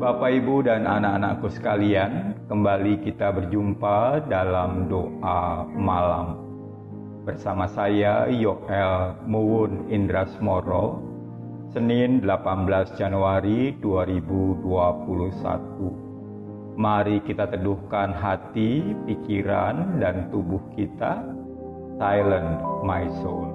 Bapak, Ibu, dan anak-anakku sekalian, kembali kita berjumpa dalam doa malam. Bersama saya, Yoel Muwun Indrasmoro, Senin 18 Januari 2021. Mari kita teduhkan hati, pikiran, dan tubuh kita. Silent my soul.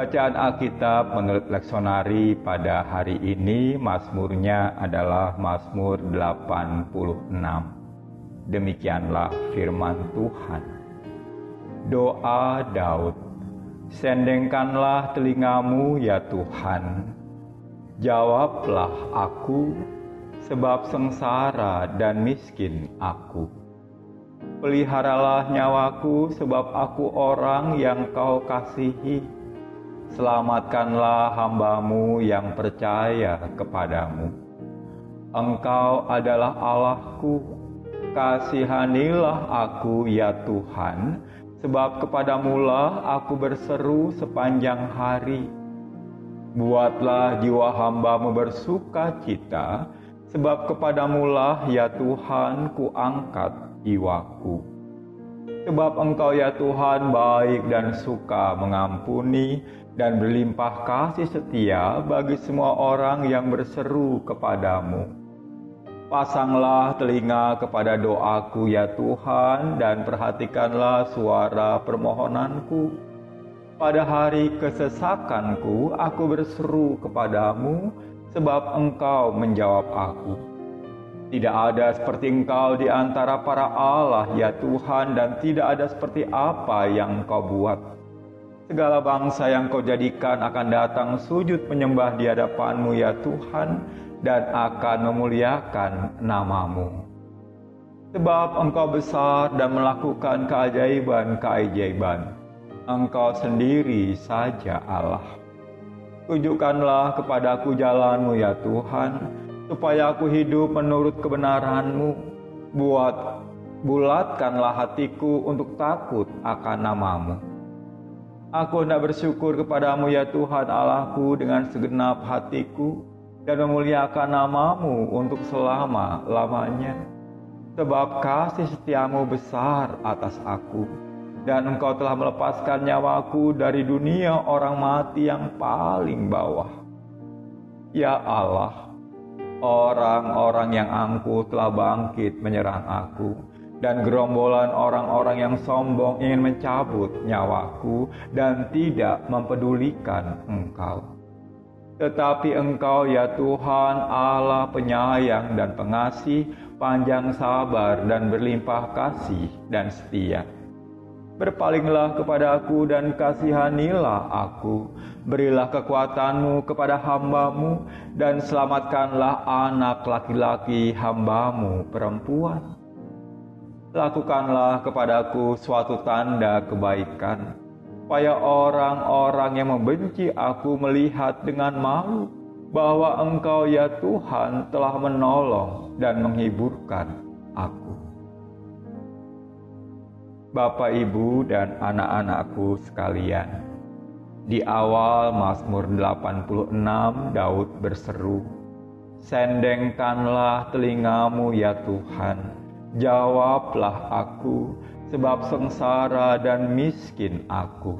Bacaan Alkitab menurut leksonari pada hari ini Mazmurnya adalah Mazmur 86. Demikianlah firman Tuhan. Doa Daud. Sendengkanlah telingamu ya Tuhan. Jawablah aku sebab sengsara dan miskin aku. Peliharalah nyawaku sebab aku orang yang kau kasihi Selamatkanlah hambamu yang percaya kepadamu. Engkau adalah Allahku, kasihanilah aku ya Tuhan, sebab kepadamulah aku berseru sepanjang hari. Buatlah jiwa hambamu bersuka cita, sebab kepadamulah ya Tuhan ku angkat jiwaku. Sebab engkau ya Tuhan baik dan suka mengampuni, dan berlimpah kasih setia bagi semua orang yang berseru kepadamu. Pasanglah telinga kepada doaku ya Tuhan dan perhatikanlah suara permohonanku. Pada hari kesesakanku aku berseru kepadamu sebab engkau menjawab aku. Tidak ada seperti engkau di antara para Allah ya Tuhan dan tidak ada seperti apa yang engkau buat Segala bangsa yang kau jadikan akan datang sujud menyembah di hadapanmu ya Tuhan dan akan memuliakan namamu. Sebab engkau besar dan melakukan keajaiban-keajaiban. Engkau sendiri saja Allah. Tunjukkanlah kepadaku jalanmu ya Tuhan, supaya aku hidup menurut kebenaranmu. Buat bulatkanlah hatiku untuk takut akan namamu Aku hendak bersyukur kepadamu ya Tuhan Allahku dengan segenap hatiku dan memuliakan namamu untuk selama-lamanya. Sebab kasih setiamu besar atas aku dan Engkau telah melepaskan nyawaku dari dunia orang mati yang paling bawah. Ya Allah, orang-orang yang angkuh telah bangkit menyerang aku, dan gerombolan orang-orang yang sombong ingin mencabut nyawaku dan tidak mempedulikan Engkau. Tetapi Engkau ya Tuhan Allah penyayang dan pengasih, panjang sabar dan berlimpah kasih dan setia Berpalinglah kepada aku dan kasihanilah aku. Berilah kekuatanmu kepada hambamu dan selamatkanlah anak laki-laki hambamu perempuan. Lakukanlah kepadaku suatu tanda kebaikan, supaya orang-orang yang membenci aku melihat dengan malu bahwa Engkau ya Tuhan telah menolong dan menghiburkan aku. Bapak, Ibu, dan anak-anakku sekalian. Di awal Mazmur 86 Daud berseru, Sendengkanlah telingamu ya Tuhan, jawablah aku, sebab sengsara dan miskin aku.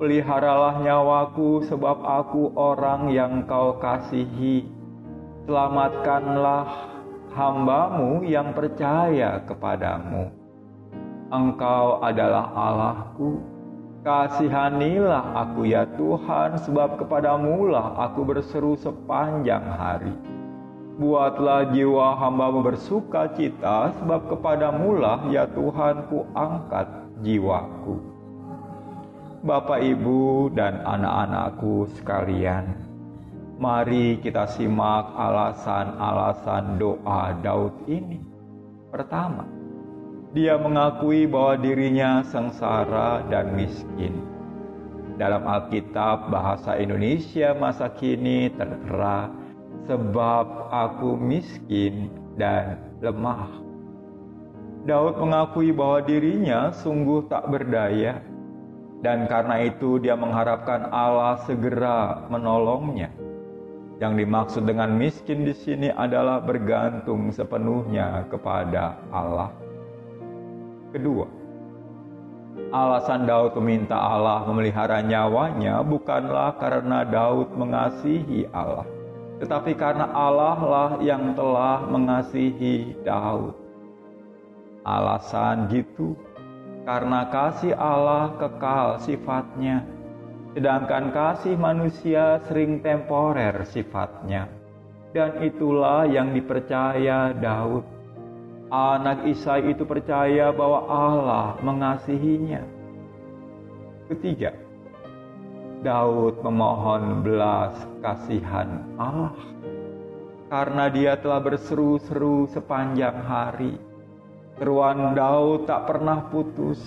Peliharalah nyawaku sebab aku orang yang kau kasihi. Selamatkanlah hambamu yang percaya kepadamu Engkau adalah Allahku. Kasihanilah aku ya Tuhan, sebab kepadamulah aku berseru sepanjang hari. Buatlah jiwa hambamu bersuka cita, sebab kepadamulah ya Tuhan ku angkat jiwaku. Bapak, Ibu, dan anak-anakku sekalian, mari kita simak alasan-alasan doa Daud ini. Pertama, dia mengakui bahwa dirinya sengsara dan miskin. Dalam Alkitab bahasa Indonesia masa kini tertera, sebab aku miskin dan lemah. Daud mengakui bahwa dirinya sungguh tak berdaya, dan karena itu dia mengharapkan Allah segera menolongnya. Yang dimaksud dengan miskin di sini adalah bergantung sepenuhnya kepada Allah. Kedua, alasan Daud meminta Allah memelihara nyawanya bukanlah karena Daud mengasihi Allah, tetapi karena Allah lah yang telah mengasihi Daud. Alasan gitu karena kasih Allah kekal sifatnya, sedangkan kasih manusia sering temporer sifatnya. Dan itulah yang dipercaya Daud anak Isai itu percaya bahwa Allah mengasihinya. Ketiga, Daud memohon belas kasihan Allah karena dia telah berseru-seru sepanjang hari. Seruan Daud tak pernah putus.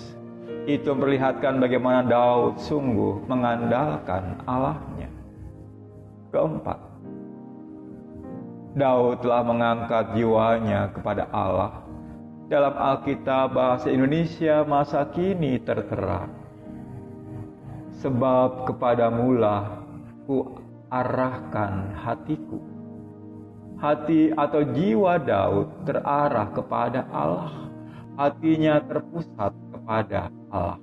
Itu memperlihatkan bagaimana Daud sungguh mengandalkan Allahnya. Keempat, Daud telah mengangkat jiwanya kepada Allah. Dalam Alkitab bahasa Indonesia masa kini tertera. Sebab kepadamulah ku arahkan hatiku. Hati atau jiwa Daud terarah kepada Allah. Hatinya terpusat kepada Allah.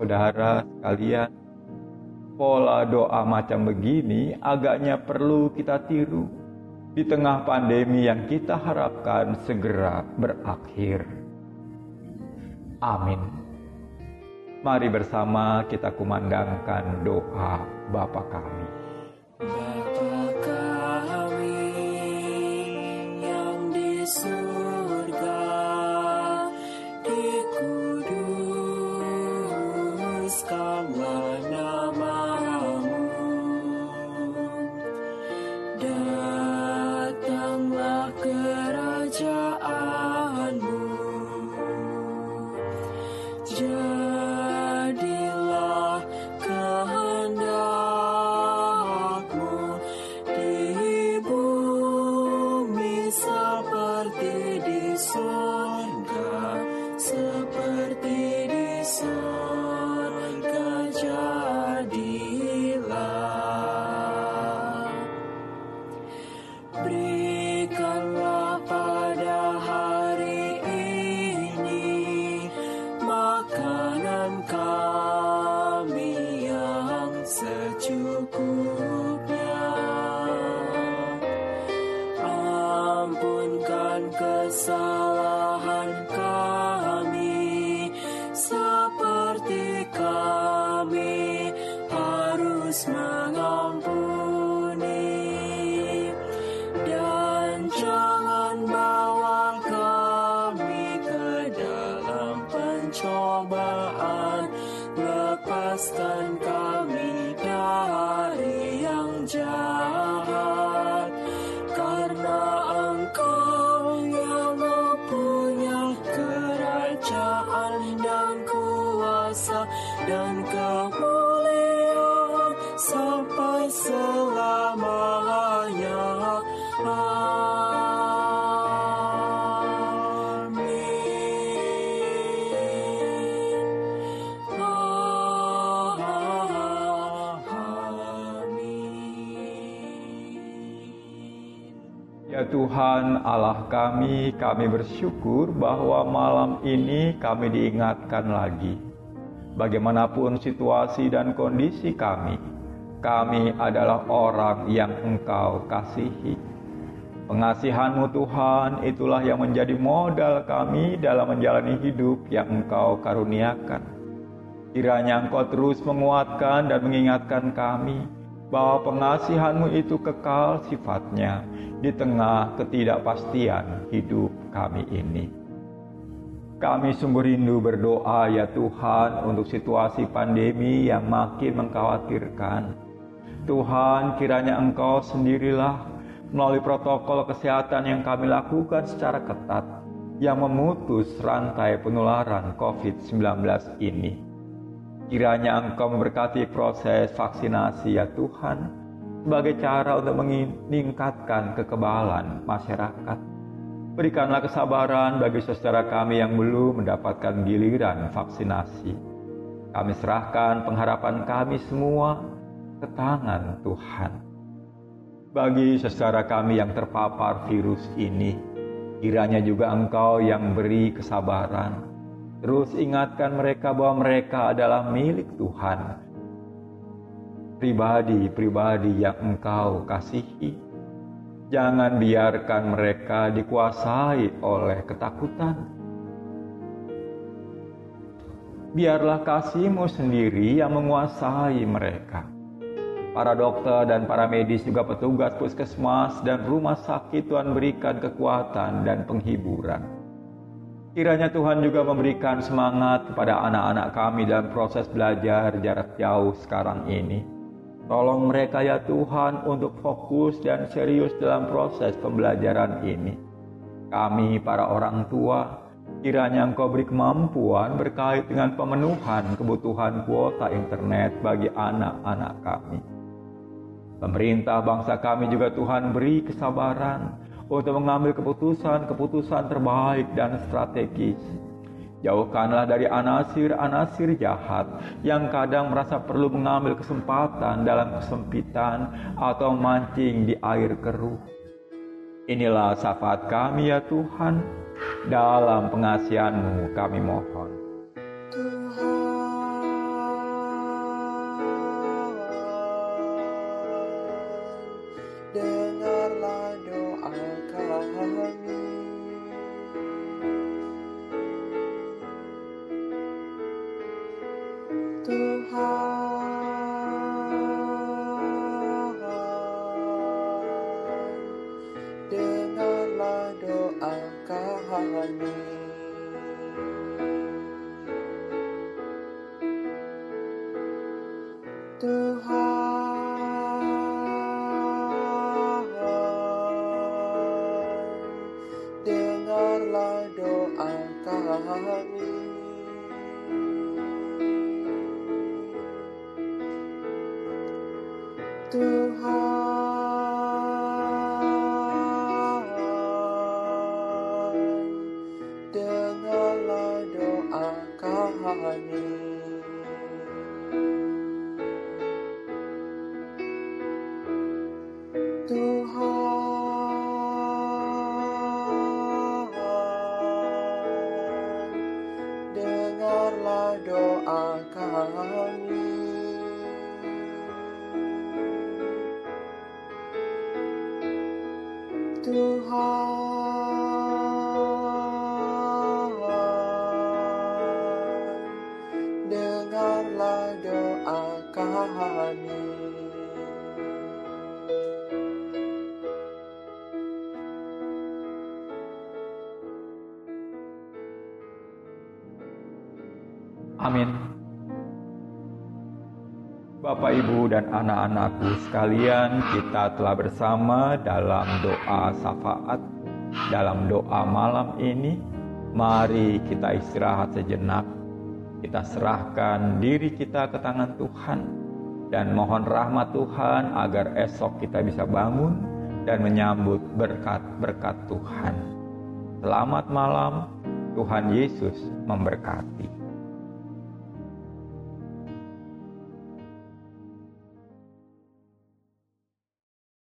Saudara sekalian, Pola doa macam begini agaknya perlu kita tiru di tengah pandemi yang kita harapkan segera berakhir. Amin. Mari bersama kita kumandangkan doa Bapa kami. Pakistan Ya Tuhan Allah kami, kami bersyukur bahwa malam ini kami diingatkan lagi. Bagaimanapun situasi dan kondisi kami, kami adalah orang yang Engkau kasihi. Pengasihanmu Tuhan itulah yang menjadi modal kami dalam menjalani hidup yang Engkau karuniakan. Kiranya Engkau terus menguatkan dan mengingatkan kami bahwa pengasihanmu itu kekal sifatnya di tengah ketidakpastian hidup kami ini. Kami sungguh rindu berdoa ya Tuhan untuk situasi pandemi yang makin mengkhawatirkan. Tuhan kiranya Engkau sendirilah melalui protokol kesehatan yang kami lakukan secara ketat yang memutus rantai penularan COVID-19 ini. Kiranya Engkau memberkati proses vaksinasi ya Tuhan, sebagai cara untuk meningkatkan kekebalan masyarakat. Berikanlah kesabaran bagi saudara kami yang belum mendapatkan giliran vaksinasi. Kami serahkan pengharapan kami semua ke tangan Tuhan. Bagi saudara kami yang terpapar virus ini, kiranya juga Engkau yang beri kesabaran. Terus ingatkan mereka bahwa mereka adalah milik Tuhan pribadi-pribadi yang engkau kasihi. Jangan biarkan mereka dikuasai oleh ketakutan. Biarlah kasihmu sendiri yang menguasai mereka. Para dokter dan para medis juga petugas puskesmas dan rumah sakit Tuhan berikan kekuatan dan penghiburan. Kiranya Tuhan juga memberikan semangat kepada anak-anak kami dalam proses belajar jarak jauh sekarang ini Tolong mereka ya Tuhan untuk fokus dan serius dalam proses pembelajaran ini. Kami para orang tua, kiranya Engkau beri kemampuan berkait dengan pemenuhan kebutuhan kuota internet bagi anak-anak kami. Pemerintah bangsa kami juga Tuhan beri kesabaran untuk mengambil keputusan-keputusan terbaik dan strategis Jauhkanlah dari anasir-anasir jahat yang kadang merasa perlu mengambil kesempatan dalam kesempitan atau mancing di air keruh. Inilah syafaat kami ya Tuhan, dalam pengasihanmu kami mohon. one. Amin. Bapak, Ibu, dan anak-anakku sekalian, kita telah bersama dalam doa syafaat, dalam doa malam ini. Mari kita istirahat sejenak, kita serahkan diri kita ke tangan Tuhan, dan mohon rahmat Tuhan agar esok kita bisa bangun dan menyambut berkat-berkat Tuhan. Selamat malam, Tuhan Yesus memberkati.